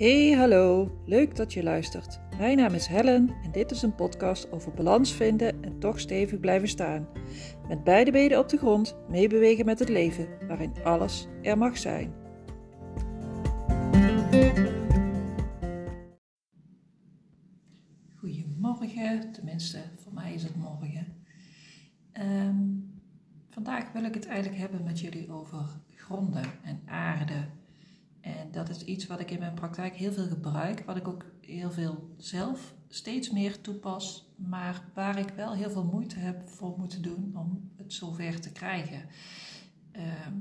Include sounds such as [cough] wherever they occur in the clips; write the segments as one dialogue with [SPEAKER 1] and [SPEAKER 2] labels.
[SPEAKER 1] Hey, hallo. Leuk dat je luistert. Mijn naam is Helen en dit is een podcast over balans vinden en toch stevig blijven staan. Met beide benen op de grond, meebewegen met het leven, waarin alles er mag zijn. Goedemorgen, tenminste, voor mij is het morgen. Ehm, vandaag wil ik het eigenlijk hebben met jullie over gronden en aarde en dat is iets wat ik in mijn praktijk heel veel gebruik, wat ik ook heel veel zelf steeds meer toepas, maar waar ik wel heel veel moeite heb voor moeten doen om het zover te krijgen. Ehm,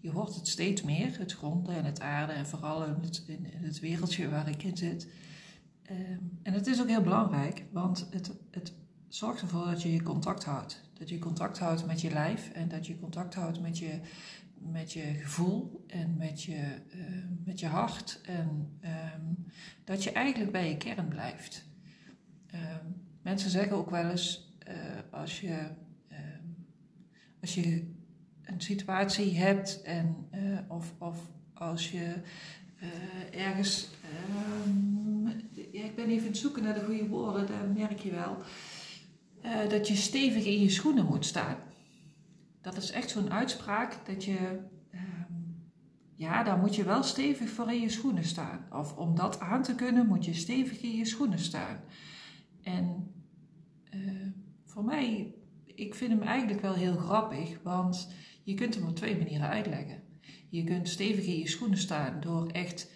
[SPEAKER 1] je hoort het steeds meer, het gronden en het aarde en vooral in het, in het wereldje waar ik in zit. Ehm, en het is ook heel belangrijk, want het, het zorgt ervoor dat je je contact houdt. Dat je contact houdt met je lijf en dat je contact houdt met je, met je gevoel en met je, uh, met je hart. En um, dat je eigenlijk bij je kern blijft. Um, mensen zeggen ook wel eens, uh, als, je, uh, als je een situatie hebt en, uh, of, of als je ergens. ja, ik ben even aan het zoeken naar de goede woorden, daar merk je wel. dat je stevig in je schoenen moet staan dat is echt zo'n uitspraak dat je, um, ja, daar moet je wel stevig voor in je schoenen staan. Of om dat aan te kunnen, moet je stevig in je schoenen staan. En uh, voor mij, ik vind hem eigenlijk wel heel grappig, want je kunt hem op twee manieren uitleggen. Je kunt stevig in je schoenen staan door echt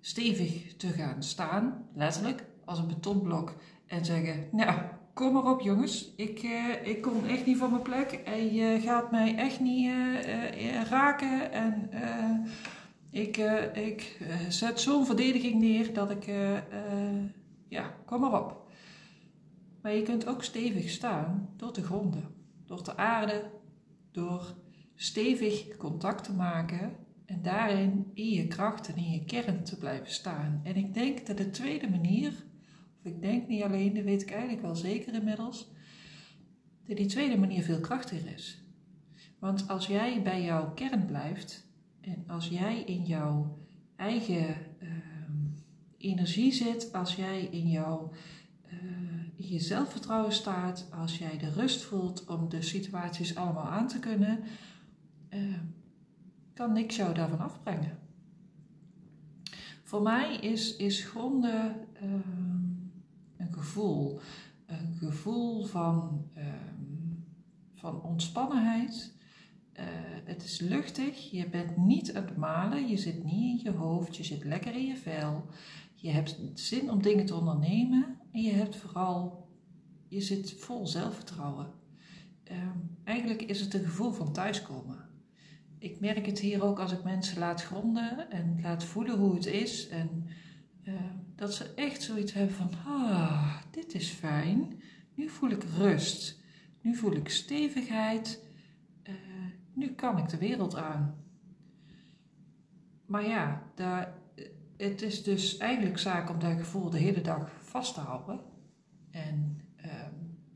[SPEAKER 1] stevig te gaan staan, letterlijk, als een betonblok, en zeggen, nou, kom maar op jongens, ik, uh, ik kom echt niet van mijn plek en je gaat mij echt niet uh, raken en ik, ik zet zo'n verdediging neer dat ik, ja, kom maar op. Maar je kunt ook stevig staan door te gronden, door te aarden, door stevig contact te maken en daarin in je kracht en in je kern te blijven staan. En ik denk dat de tweede manier ik denk niet alleen, dat weet ik eigenlijk wel zeker inmiddels, dat die tweede manier veel krachtiger is. Want als jij bij jouw kern blijft en als jij in jouw eigen uh, energie zit, als jij in jouw uh, je zelfvertrouwen staat, als jij de rust voelt om de situaties allemaal aan te kunnen, uh, kan niks jou daarvan afbrengen. Voor mij is, is gronden ehm, gevoel. Een gevoel van, um, van ontspannenheid. Uh, het is luchtig, je bent niet aan het malen, je zit niet in je hoofd, je zit lekker in je vel. Je hebt zin om dingen te ondernemen en je hebt vooral, je zit vol zelfvertrouwen. Um, eigenlijk is het een gevoel van thuiskomen. Ik merk het hier ook als ik mensen laat gronden en laat voelen hoe het is. En uh, dat ze echt zoiets hebben van, ah, dit is fijn. Nu voel ik rust. Nu voel ik stevigheid. Uh, nu kan ik de wereld aan. Maar ja, daar, het is dus eigenlijk zaak om dat gevoel de hele dag vast te houden. En uh,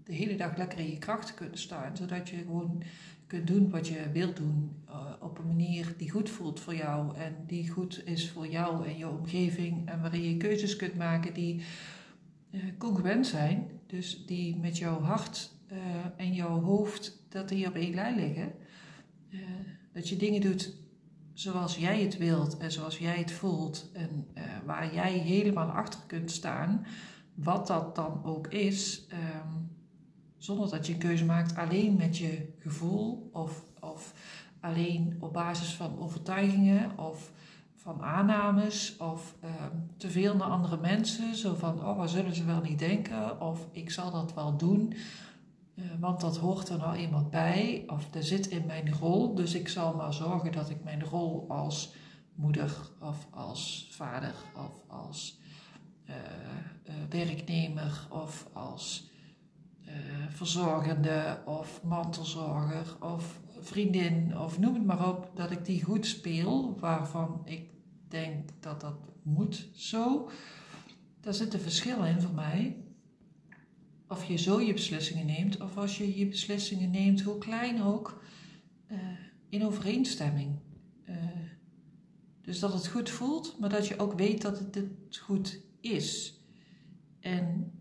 [SPEAKER 1] de hele dag lekker in je kracht te kunnen staan. Zodat je gewoon kunt doen wat je wilt doen uh, op een manier die goed voelt voor jou en die goed is voor jou en je omgeving en waarin je keuzes kunt maken die uh, congruent zijn, dus die met jouw hart uh, en jouw hoofd, dat die op één lijn liggen. dat je dingen doet zoals jij het wilt en zoals jij het voelt en waar jij helemaal achter kunt staan, wat dat dan ook is. Um, zonder dat je een keuze maakt alleen met je gevoel of, of alleen op basis van overtuigingen of van aannames of uh, te veel naar andere mensen. Zo van, oh, wat zullen ze wel niet denken? Of ik zal dat wel doen, uh, want dat hoort er nou eenmaal bij. Of dat zit in mijn rol, dus ik zal maar zorgen dat ik mijn rol als moeder of als vader of als uh, werknemer of als verzorgende of mantelzorger of vriendin of noem het maar op, dat ik die goed speel, waarvan ik denk dat dat moet zo. Daar zitten verschillen in voor mij. Of je zo je beslissingen neemt, of als je je beslissingen neemt, hoe klein ook, uh, in overeenstemming. Uh, Dus dat het goed voelt, maar dat je ook weet dat het, het goed is. En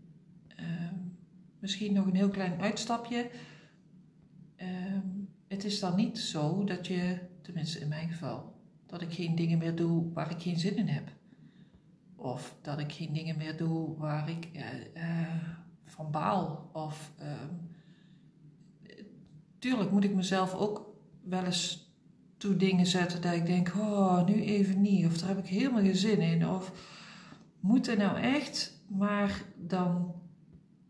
[SPEAKER 1] ehm, misschien nog een heel klein uitstapje. Ehm, het is dan niet zo dat je, tenminste in mijn geval, dat ik geen dingen meer doe waar ik geen zin in heb. Of dat ik geen dingen meer doe waar ik uh, van baal. Of uh, tuurlijk moet ik mezelf ook wel eens toe dingen zetten dat ik denk, oh, nu even niet. Of daar heb ik helemaal geen zin in. Of moet er nou echt? Maar dan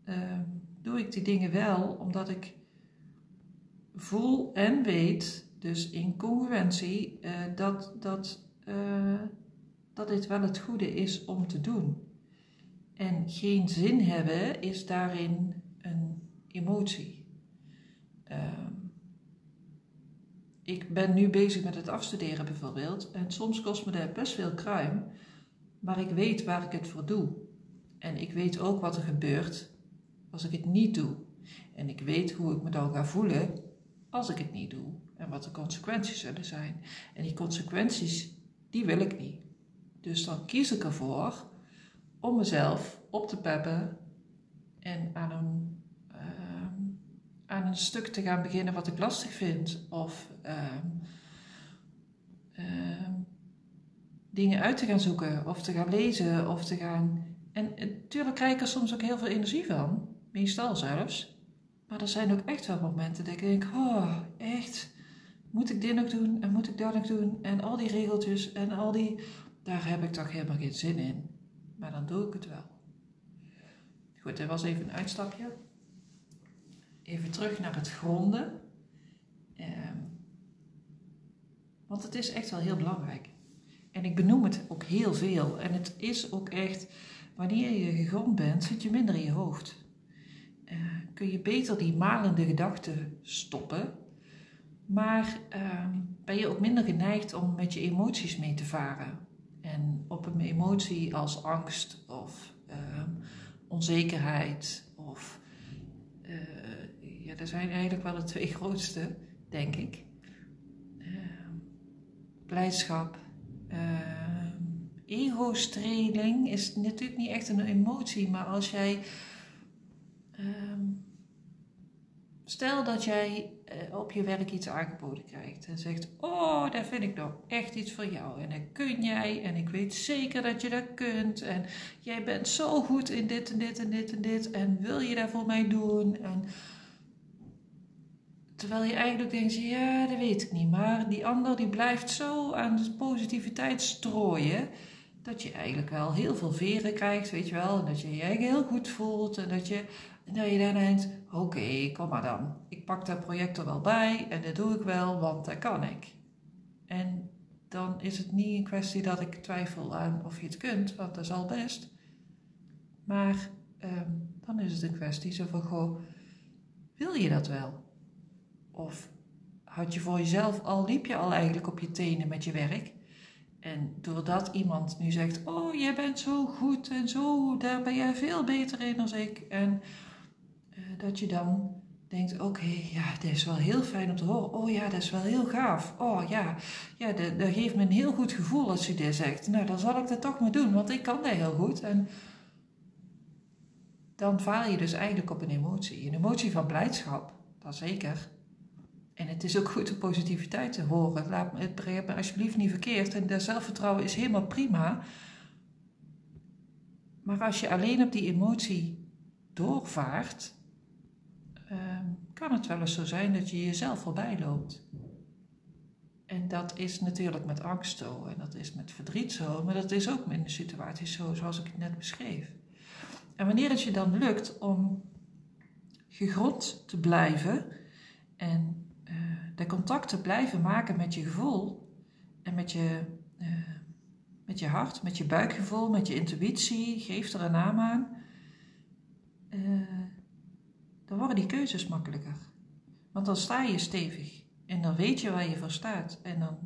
[SPEAKER 1] uh, doe ik die dingen wel omdat ik voel en weet, dus in congruentie, uh, dat, dat, uh, dat dit wel het goede is om te doen. En geen zin hebben is daarin een emotie. Ehm, ik ben nu bezig met het afstuderen bijvoorbeeld. En soms kost me dat best veel kruim. Maar ik weet waar ik het voor doe. En ik weet ook wat er gebeurt als ik het niet doe. En ik weet hoe ik me dan ga voelen als ik het niet doe. En wat de consequenties zullen zijn. En die consequenties, die wil ik niet. Dus dan kies ik ervoor om mezelf op te peppen en aan een, uh, aan een stuk te gaan beginnen wat ik lastig vind. Of uh, uh, dingen uit te gaan zoeken, of te gaan lezen, of te gaan. En natuurlijk krijg ik er soms ook heel veel energie van, meestal zelfs. Maar er zijn ook echt wel momenten dat ik denk: oh, echt, moet ik dit nog doen en moet ik dat nog doen? En al die regeltjes en al die daar heb ik toch helemaal geen zin in. Maar dan doe ik het wel. Goed, dat was even een uitstapje. Even terug naar het gronden. Ehm, want het is echt wel heel belangrijk. En ik benoem het ook heel veel. En het is ook echt, wanneer je gegrond bent, zit je minder in je hoofd. Uh, kun je beter die malende gedachten stoppen. Maar uh, ben je ook minder geneigd om met je emoties mee te varen. En op een emotie als angst of uh, onzekerheid of uh, ja, dat zijn eigenlijk wel de twee [laughs] grootste, denk ik. Uh, blijdschap. Ehm, ego-streling is natuurlijk niet echt een emotie, maar als jij Stel dat jij uh, op je werk iets aangeboden krijgt en zegt: Oh, daar vind ik nog echt iets voor jou. En dat kun jij, en ik weet zeker dat je dat kunt. En jij bent zo goed in dit en dit en dit en dit. En wil je dat voor mij doen? En terwijl je eigenlijk denkt: Ja, dat weet ik niet. Maar die ander die blijft zo aan positiviteit strooien. Dat je eigenlijk wel heel veel veren krijgt, weet je wel. En dat je je heel goed voelt. En dat je je dan denkt, oké, kom maar dan. Ik pak dat project er wel bij en dat doe ik wel, want dat kan ik. En dan is het niet een kwestie dat ik twijfel aan of je het kunt, want dat is al best. Maar ehm, dan is het een kwestie van, goh, wil je dat wel? Of had je voor jezelf al, liep je al eigenlijk op je tenen met je werk? En doordat iemand nu zegt, oh, jij bent zo goed en zo, daar ben jij veel beter in dan ik. En dat je dan denkt, oké, ja, dat is wel heel fijn om te horen. Oh ja, dat is wel heel gaaf. Oh ja, ja dat, geeft me een heel goed gevoel als je dit zegt. Nou, dan zal ik dat toch maar doen, want ik kan dat heel goed. En dan vaar je dus eigenlijk op een emotie. Een emotie van blijdschap, dat zeker. En het is ook goed om positiviteit te horen. Laat het me alsjeblieft niet verkeerd. En dat zelfvertrouwen is helemaal prima. Maar als je alleen op die emotie doorvaart, kan het wel eens zo zijn dat je jezelf voorbij loopt. En dat is natuurlijk met angst zo, en dat is met verdriet zo, maar dat is ook in de situaties zo, zoals ik het net beschreef. En wanneer het je dan lukt om gegrond te blijven en uh, de contact te blijven maken met je gevoel en met je, uh, met je hart, met je buikgevoel, met je intuïtie, geef er een naam aan. Dan worden die keuzes makkelijker. Want dan sta je stevig en dan weet je waar je voor staat. En dan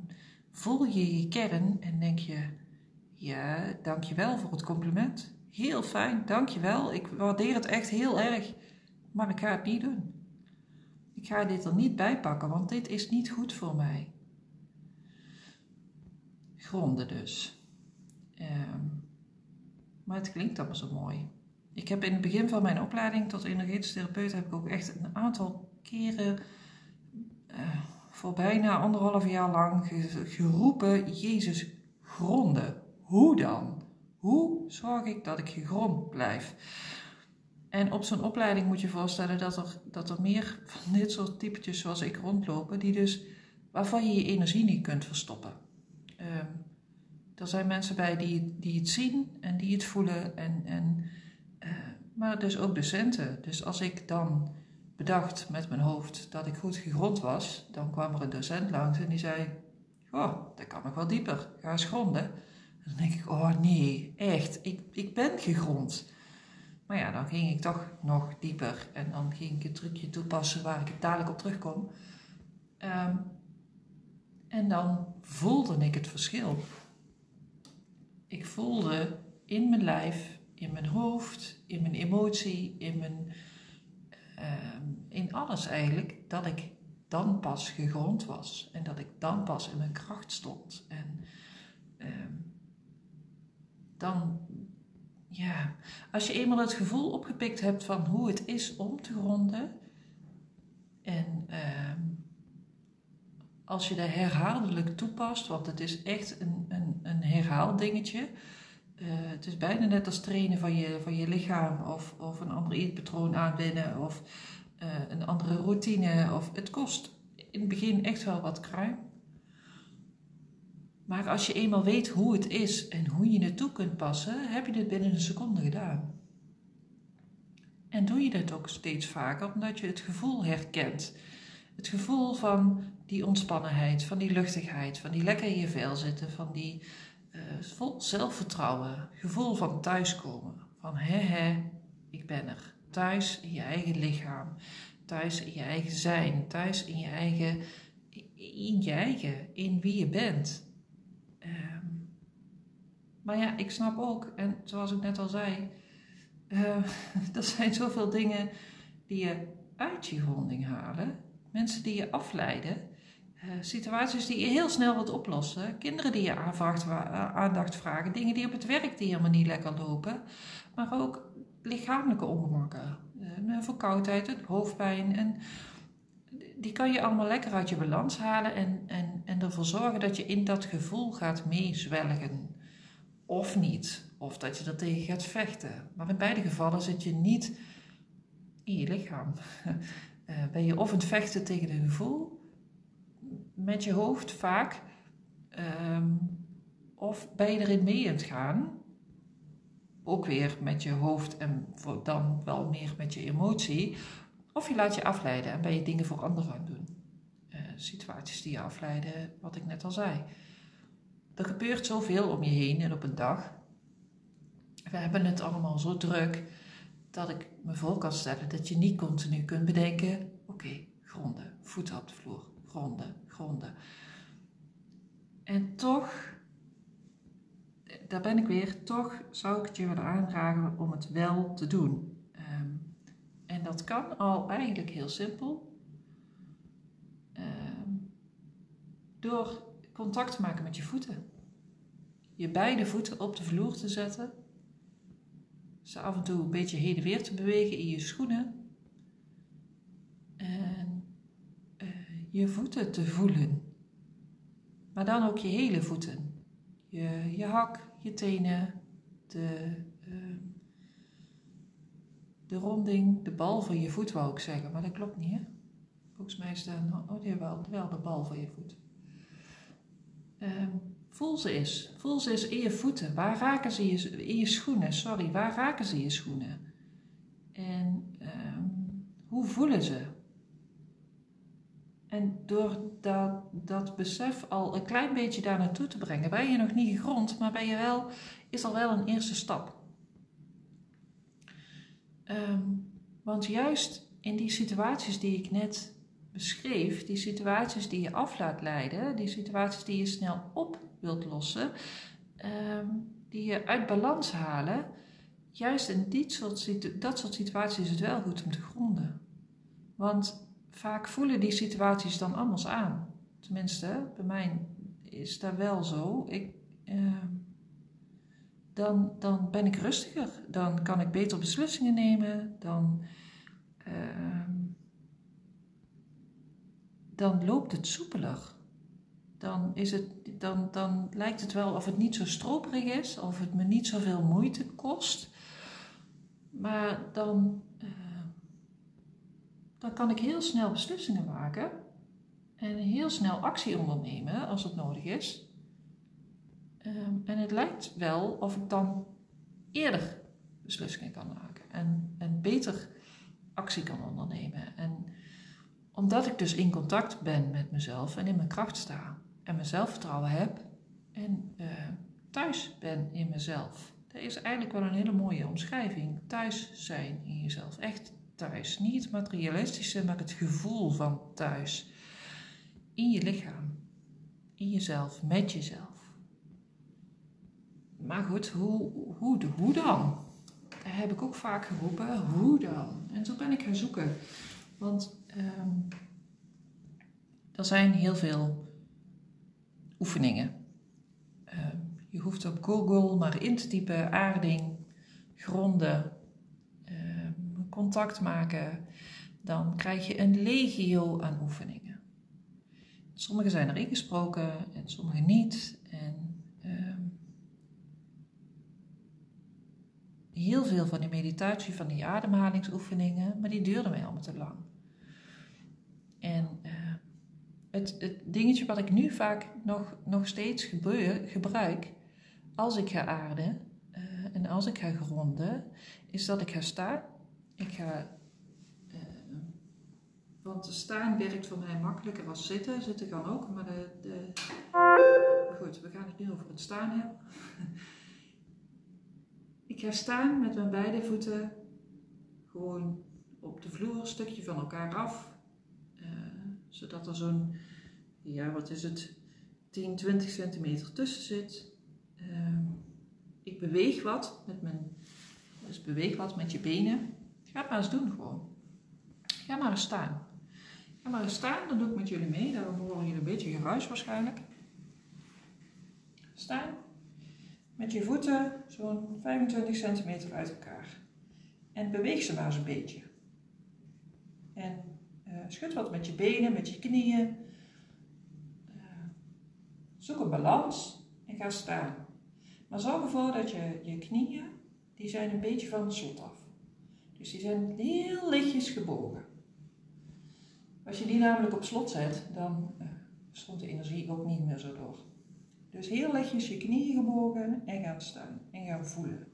[SPEAKER 1] voel je je kern en denk je: Ja, dankjewel voor het compliment. Heel fijn, dankjewel. Ik waardeer het echt heel erg. Maar ik ga het niet doen. Ik ga dit er niet bij pakken, want dit is niet goed voor mij. gronden dus. Ehm, maar het klinkt allemaal zo mooi. Ik heb in het begin van mijn opleiding tot energetisch therapeut heb ik ook echt een aantal keren uh, voor bijna anderhalf jaar lang geroepen: Jezus, gronden. Hoe dan? Hoe zorg ik dat ik gegrond blijf? En op zo'n opleiding moet je voorstellen dat er, dat er meer van dit soort typetjes zoals ik rondlopen, die dus, waarvan je je energie niet kunt verstoppen. Um, er zijn mensen bij die, die het zien en die het voelen, en, en, uh, maar dus ook docenten. Dus als ik dan bedacht met mijn hoofd dat ik goed gegrond was, dan kwam er een docent langs en die zei: Oh, dat kan nog wel dieper, ga eens gronden. En dan denk ik: Oh nee, echt, ik, ik ben gegrond. Maar ja, dan ging ik toch nog dieper en dan ging ik het trucje toepassen waar ik het dadelijk op terugkom. Um, en dan voelde ik het verschil. Ik voelde in mijn lijf, in mijn hoofd, in mijn emotie, in, mijn, uh, in alles eigenlijk, dat ik dan pas gegrond was en dat ik dan pas in mijn kracht stond. En uh, dan, ja, als je eenmaal het gevoel opgepikt hebt van hoe het is om te gronden en uh, als je dat herhaaldelijk toepast, want het is echt een, een, een herhaaldingetje. Uh, het is bijna net als trainen van je, van je lichaam of, of een ander eetpatroon aanwinnen of uh, een andere routine. Of, het kost in het begin echt wel wat kruim. Maar als je eenmaal weet hoe het is en hoe je het kunt passen, heb je het binnen een seconde gedaan. En doe je dat ook steeds vaker omdat je het gevoel herkent. Het gevoel van die ontspannenheid, van die luchtigheid, van die lekker in je vel zitten, van die vol zelfvertrouwen, gevoel van thuiskomen. Van hè hè, ik ben er. Thuis in je eigen lichaam, thuis in je eigen zijn, thuis in je eigen, in je eigen, in wie je bent. Um, maar ja, ik snap ook, en zoals ik net al zei, uh, [laughs] er zijn zoveel dingen die je uit je gronding halen. Mensen die je afleiden, uh, situaties die je heel snel wilt oplossen, kinderen die je uh, aandacht vragen, dingen die op het werk die helemaal niet lekker lopen, maar ook lichamelijke ongemakken, uh, verkoudheid, het hoofdpijn. En die kan je allemaal lekker uit je balans halen en, en, en ervoor zorgen dat je in dat gevoel gaat meezwelgen. Of niet, of dat je er tegen gaat vechten. Maar in beide gevallen zit je niet in je lichaam. [laughs] Ben je of het vechten tegen een gevoel, met je hoofd vaak, um, of ben je erin mee aan het gaan, ook weer met je hoofd en dan wel meer met je emotie, of je laat je afleiden en ben je dingen voor anderen aan doen. Uh, situaties die je afleiden, wat ik net al zei. Er gebeurt zoveel om je heen en op een dag. We hebben het allemaal zo druk dat ik me voor kan stellen dat je niet continu kunt bedenken: oké, gronden, voeten op de vloer, gronden, gronden. En toch, daar ben ik weer, toch zou ik het je willen aandragen om het wel te doen. Um, en dat kan al eigenlijk heel simpel. Um, door contact te maken met je voeten. Je beide voeten op de vloer te zetten ze af en toe een beetje heen en weer te bewegen in je schoenen. En uh, je voeten te voelen. Maar dan ook je hele voeten. Je, je hak, je tenen, de, uh, de ronding, de bal van je voet wou ik zeggen, maar dat klopt niet hè. Volgens mij is dat, oh jawel, wel de bal van je voet. Um, Voel ze eens. Voel ze eens in je voeten. Waar raken ze je, in je schoenen? Sorry, waar raken ze je schoenen? En um, hoe voelen ze? En door dat, besef al een klein beetje daar naartoe te brengen, ben je nog niet gegrond, maar ben je wel, is al wel een eerste stap. Um, want juist in die situaties die ik net beschreef, die situaties die je af laat leiden, die situaties die je snel op wilt lossen, um, die je uit balans halen, juist in dit soort, dat soort situaties is het wel goed om te gronden. Want vaak voelen die situaties dan anders aan. Tenminste, bij mij is dat wel zo. Ik, ehm, dan, dan ben ik rustiger. Dan kan ik beter beslissingen nemen. Dan, ehm, dan loopt het soepeler. Dan, is het, dan, dan lijkt het wel of het niet zo stroperig is, of het me niet zoveel moeite kost. Maar dan, uh, dan kan ik heel snel beslissingen maken en heel snel actie ondernemen als het nodig is. Um, en het lijkt wel of ik dan eerder beslissingen kan maken en, en beter actie kan ondernemen. En omdat ik dus in contact ben met mezelf en in mijn kracht sta en mijn zelfvertrouwen heb en uh, thuis ben in mezelf. Dat is eigenlijk wel een hele mooie omschrijving. Thuis zijn in jezelf. Echt thuis. Niet het materialistische, maar het gevoel van thuis. In je lichaam. In jezelf. Met jezelf. Maar goed, hoe, hoe, hoe dan? Daar heb ik ook vaak geroepen. Hoe dan? En zo ben ik gaan zoeken. Want um, er zijn heel veel oefeningen. Um, je hoeft op Google maar in te typen aarding, gronden, contact maken. Dan krijg je een legio aan oefeningen. Sommige zijn er ingesproken en sommige niet. En heel veel van die meditatie, van die ademhalingsoefeningen, maar die duurden mij allemaal te lang. En uh, het, het, dingetje wat ik nu vaak nog, nog steeds gebruik als ik ga aarden uh, en als ik ga gronden, is dat ik ga staan. Ik ga. Uh, want staan werkt voor mij makkelijker als zitten. Zitten kan ook, maar de, de. Goed, we gaan het nu over het staan hebben. [laughs] Ik ga staan met mijn beide voeten gewoon op de vloer, een stukje van elkaar af. Uh, zodat er zo'n, ja wat is het, 10, 20 centimeter tussen zit. Uh, ik beweeg wat met mijn, dus beweeg wat met je benen. Ga het maar eens doen gewoon. Ga maar eens staan. Ga maar eens staan, dan doe ik met jullie mee. Daarom horen jullie een beetje geruis waarschijnlijk. Staan met je voeten zo'n 25 centimeter uit elkaar. En beweeg ze maar eens een beetje. En uh, schud wat met je benen, met je knieën. Uh, zoek een balans en ga staan. Maar zorg ervoor dat je, je knieën, die zijn een beetje van het slot af. Dus die zijn heel lichtjes gebogen. Als je die namelijk op slot zet, dan uh, stroomt de energie ook niet meer zo door. Dus heel lichtjes je knieën gebogen en gaan staan en gaan voelen.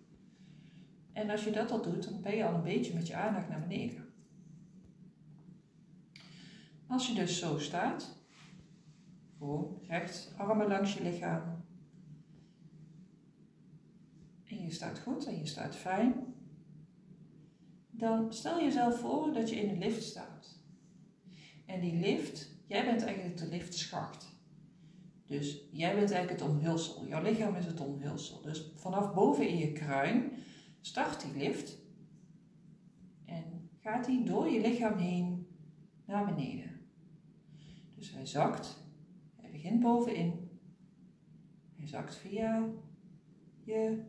[SPEAKER 1] En als je dat al doet, dan ben je al een beetje met je aandacht naar beneden. Als je dus zo staat, gewoon recht, armen langs je lichaam. En je staat goed en je staat fijn. Dan stel jezelf voor dat je in een lift staat. En die lift, jij bent eigenlijk de liftschacht. Dus jij bent eigenlijk het omhulsel. Jouw lichaam is het omhulsel. Dus vanaf boven in je kruin start die lift. En gaat die door je lichaam heen naar beneden. Dus hij zakt. Hij begint bovenin. Hij zakt via je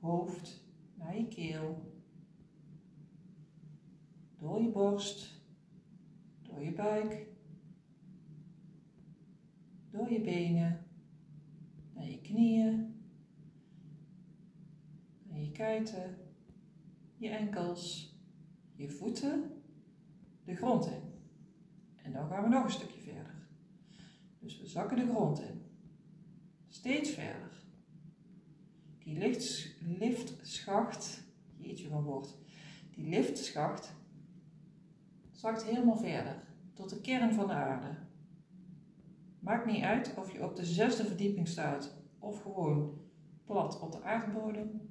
[SPEAKER 1] hoofd naar je keel. Door je borst. Door je buik door je benen, naar je knieën, naar je kuiten, je enkels, je voeten, de grond in. En dan gaan we nog een stukje verder. Dus we zakken de grond in. Steeds verder. Die lift, liftschacht, jeetje van woord, die liftschacht zakt helemaal verder tot de kern van de aarde. Maakt niet uit of je op de zesde verdieping staat of gewoon plat op de aardbodem.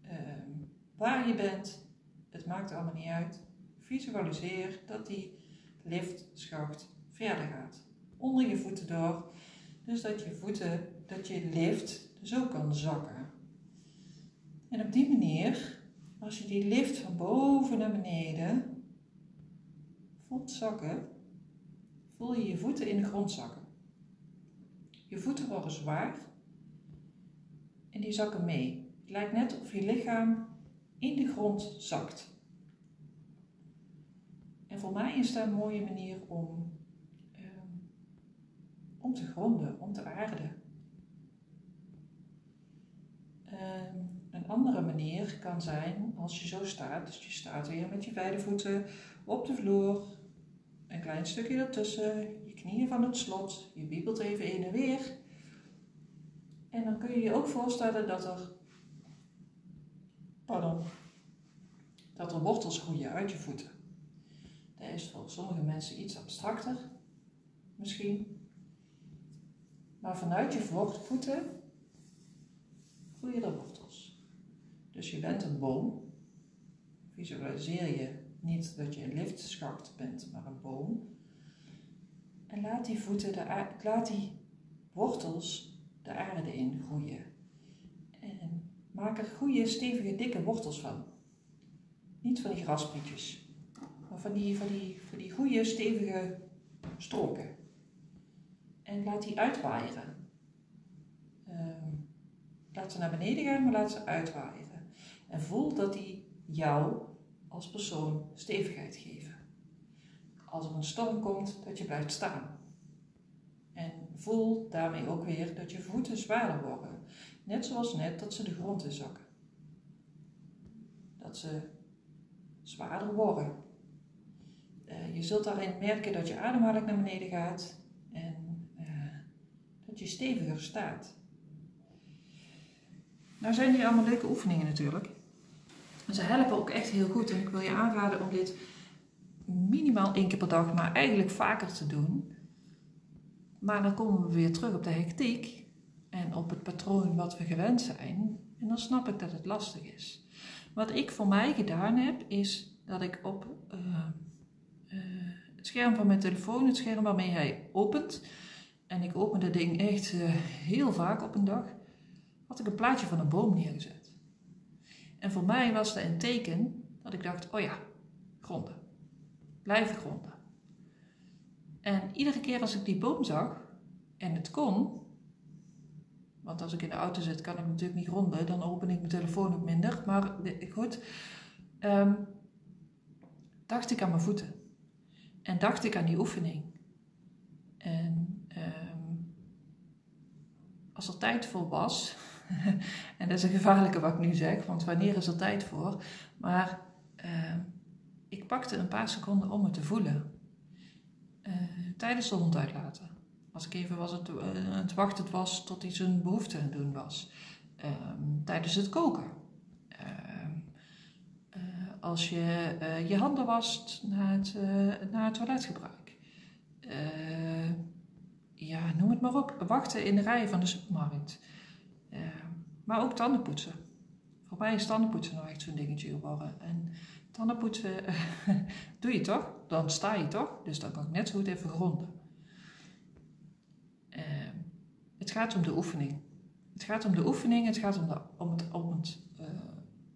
[SPEAKER 1] Ehm, waar je bent, het maakt allemaal niet uit. Visualiseer dat die liftschacht verder gaat. Onder je voeten door. Dus dat je voeten, dat je lift zo kan zakken. En op die manier, als je die lift van boven naar beneden voelt zakken, voel je je voeten in de grond zakken. Je voeten worden zwaar en die zakken mee. Het lijkt net of je lichaam in de grond zakt. En voor mij is dat een mooie manier om, ehm, om te gronden, om te aarden. Ehm, een andere manier kan zijn als je zo staat, dus je staat weer met je beide voeten op de vloer, een klein stukje ertussen, je knieën van het slot, je wiebelt even heen en weer. En dan kun je je ook voorstellen dat er, pardon, dat er wortels groeien uit je voeten. Dat is voor sommige mensen iets abstracter, misschien. Maar vanuit je voeten groeien er wortels. Dus je bent een boom. Visualiseer je niet dat je een liftschacht bent, maar een boom. En laat die voeten, de laat die wortels de aarde in groeien. En maak er goede, stevige, dikke wortels van. Niet van die grasprietjes, maar van die, van die, van die goede, stevige stroken. En laat die uitwaaieren. Ehm, laat ze naar beneden gaan, maar laat ze uitwaaieren. En voel dat die jou als persoon stevigheid geven. Als er een storm komt, dat je blijft staan. En voel daarmee ook weer dat je voeten zwaarder worden. Net zoals net dat ze de grond in zakken. Dat ze zwaarder worden. Uh, je zult daarin merken dat je ademhaling naar beneden gaat en uh, dat je steviger staat. Nou zijn hier allemaal leuke oefeningen natuurlijk. En ze helpen ook echt heel goed. En ik wil je aanraden om dit minimaal één keer per dag, maar eigenlijk vaker te doen. Maar dan komen we weer terug op de hectiek en op het patroon wat we gewend zijn. En dan snap ik dat het lastig is. Wat ik voor mij gedaan heb, is dat ik op uh, uh, het scherm van mijn telefoon, het scherm waarmee hij opent, en ik open dat ding echt uh, heel vaak op een dag, had ik een plaatje van een boom neergezet. En voor mij was dat een teken dat ik dacht, oh ja, gronden. Blijven gronden. En iedere keer als ik die boom zag en het kon, want als ik in de auto zit kan ik natuurlijk niet gronden, dan open ik mijn telefoon ook minder. Maar goed, um, dacht ik aan mijn voeten. En dacht ik aan die oefening. En um, als er tijd voor was, [laughs] en dat is een gevaarlijke wat ik nu zeg, want wanneer is er tijd voor? Maar uh, ik pakte een paar seconden om het te voelen. Uh, tijdens de hond uitlaten. Als ik even was het, uh, het wachten was tot hij zijn behoefte aan het doen was. Ehm, tijdens het koken. Ehm, eh, als je je handen wast na het, na het toiletgebruik. ja, noem het maar op. Wachten in de rij van de supermarkt. Maar ook tandenpoetsen. Voor mij is tandenpoetsen nou echt zo'n dingetje geworden. En tandenpoetsen [laughs] doe je toch? Dan sta je toch? Dus dan kan ik net zo goed even gronden. Uh, het gaat om de oefening. Het gaat om de oefening, het gaat om, de, om, het, om, het, uh,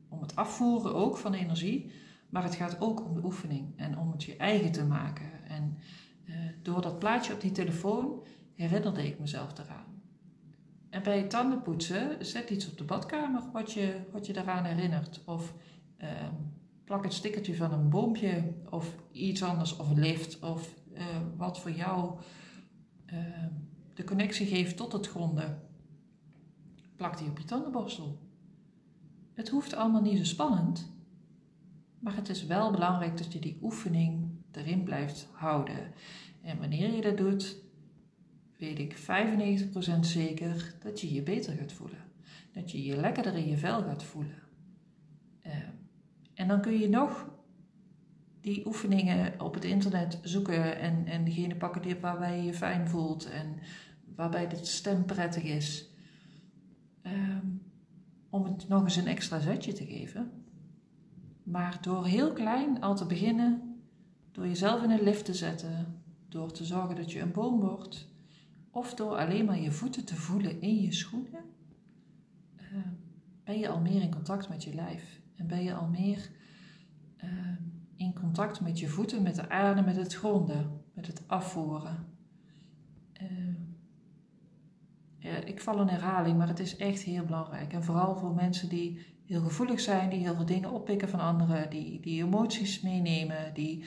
[SPEAKER 1] om het afvoeren ook van energie. Maar het gaat ook om de oefening en om het je eigen te maken. En uh, door dat plaatje op die telefoon herinnerde ik mezelf eraan. En bij het tandenpoetsen zet iets op de badkamer wat je, wat je daaraan herinnert. Of uh, plak het stickertje van een boompje of iets anders, of een lift, of uh, wat voor jou uh, de connectie geeft tot het gronden. Plak die op je tandenborstel. Het hoeft allemaal niet zo spannend, maar het is wel belangrijk dat je die oefening erin blijft houden. En wanneer je dat doet, weet ik 95% zeker dat je je beter gaat voelen. Dat je je lekkerder in je vel gaat voelen. Uh, en dan kun je nog die oefeningen op het internet zoeken en, en degene pakken die, waarbij je je fijn voelt en waarbij de stem prettig is. Um, om het nog eens een extra zetje te geven. Maar door heel klein al te beginnen, door jezelf in een lift te zetten, door te zorgen dat je een boom wordt, of door alleen maar je voeten te voelen in je schoenen, uh, ben je al meer in contact met je lijf. En ben je al meer uh, in contact met je voeten, met de aarde, met het gronden, met het afvoeren. Uh, ik val in herhaling, maar het is echt heel belangrijk. En vooral voor mensen die heel gevoelig zijn, die heel veel dingen oppikken van anderen, die, die emoties meenemen, die,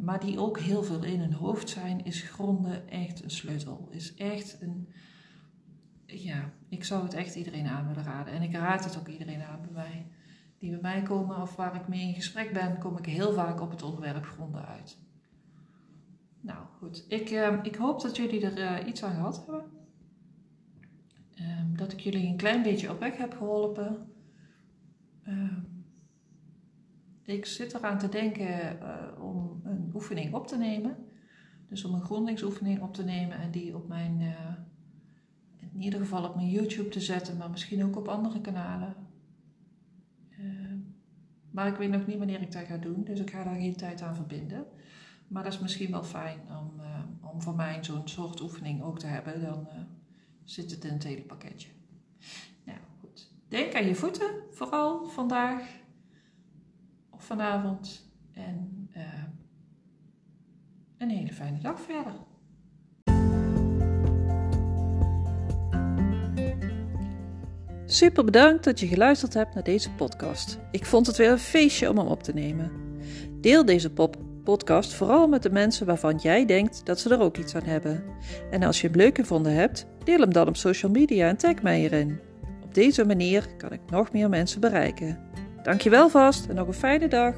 [SPEAKER 1] maar die ook heel veel in hun hoofd zijn, is gronden echt een sleutel. Is echt een. Ja, ik zou het echt iedereen aan willen raden. En ik raad het ook iedereen aan bij mij. Die bij mij komen of waar ik mee in gesprek ben, kom ik heel vaak op het onderwerp gronden uit. Nou goed, ik, uh, ik hoop dat jullie er uh, iets aan gehad hebben. Um, dat ik jullie een klein beetje op weg heb geholpen. Ehm, ik zit eraan te denken uh, om een oefening op te nemen. Dus om een grondingsoefening op te nemen en die op mijn, uh, in ieder geval op mijn YouTube te zetten, maar misschien ook op andere kanalen. Uh, maar ik weet nog niet wanneer ik dat ga doen, dus ik ga daar geen tijd aan verbinden. Maar dat is misschien wel fijn om, om voor mij zo'n soort oefening ook te hebben. Dan zit het in het hele pakketje. Nou goed. Denk aan je voeten, vooral vandaag vanavond. En uh, een hele fijne dag verder. Super bedankt dat je geluisterd hebt naar deze podcast. Ik vond het weer een feestje om hem op te nemen. Deel deze podcast vooral met de mensen waarvan jij denkt dat ze er ook iets aan hebben. En als je hem leuk gevonden hebt, deel hem dan op social media en tag mij erin. Op deze manier kan ik nog meer mensen bereiken. Dankjewel vast en nog een fijne dag.